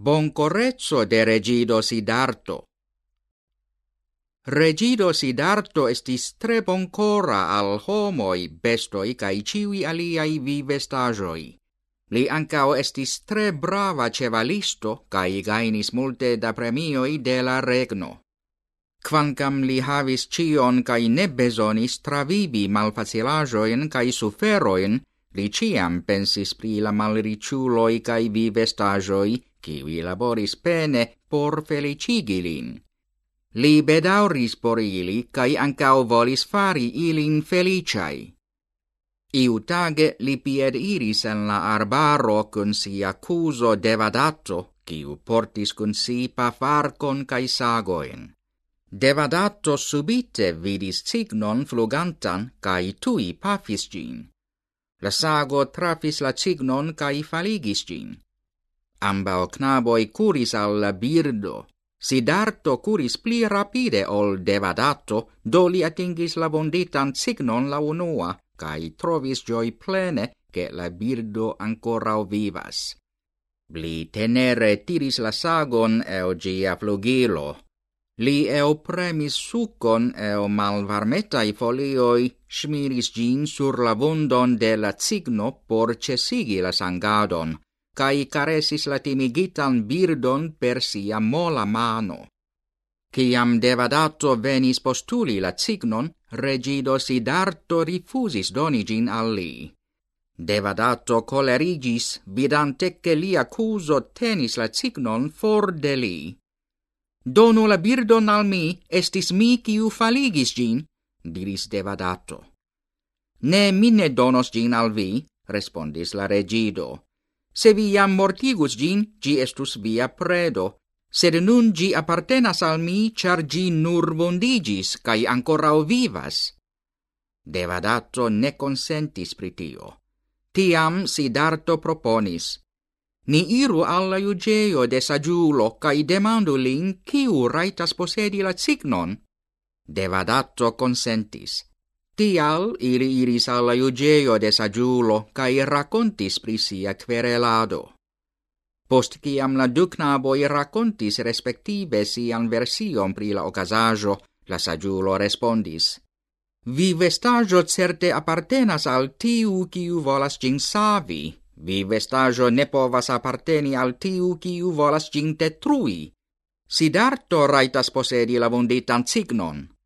bon correzzo de Regido Sidarto. Regido Sidarto estis tre boncora al homoi, bestoi cae ciui aliai vivestajoi. Li ancao estis tre brava cevalisto, cae gainis multe da premioi de la regno. Quancam li havis cion cae ne besonis travivi malfacilajoin cae suferoin, li ciam pensis pri la malriciuloi cae vivestajoi, qui laboris pene por felicigilin. Li bedauris por ili, cae ancao volis fari ilin feliciai. Iutage li pied iris en la arbaro cun si accuso devadatto, quiu portis cun si pafarcon cae sagoin. Devadatto subite vidis cignon flugantan, cae tui pafis gin. La sago trafis la cignon cae faligis gin. Ambao knaboi curis al la birdo. Sidarto curis pli rapide ol devadato, do li atingis la vonditan signon la unua, cae trovis gioi plene che la birdo ancora vivas. Li tenere tiris la sagon eo gia flugilo. Li eo premis sucon eo malvarmetai folioi smiris gin sur la vondon de la cigno por cesigi la sangadon, cae caresis la timigitan birdon per sia mola mano. Ciam Devadato venis postuli la cignon, regido Sidarto rifusis donigin al li. Devadato colerigis, vidante che li accuso tenis la cignon for de li. Donu la birdon al mi, estis mi ciu faligis gin, diris Devadato. Ne, mine donos gin al vi, respondis la regido. Se vi iam mortigus gin, gi estus via predo. Sed nun gi appartenas al mi, char gi nur vondigis, cae o vivas. Devadato ne consentis pritio. Tiam Sidarto proponis, Ni iru alla iugeo de sagiulo, cae demandu lin, ciu raitas posedi la cignon? Devadato consentis. Tial ili iris alla iugeio de sagiulo, cae racontis prisia querelado. Post ciam la ducnaboi racontis respective sian version pri la ocasajo, la sagiulo respondis. Vi vestajo certe appartenas al tiu kiu volas gin savi, vi vestajo ne povas apparteni al tiu kiu volas gin detrui. Sidarto raitas posedi la vunditan signon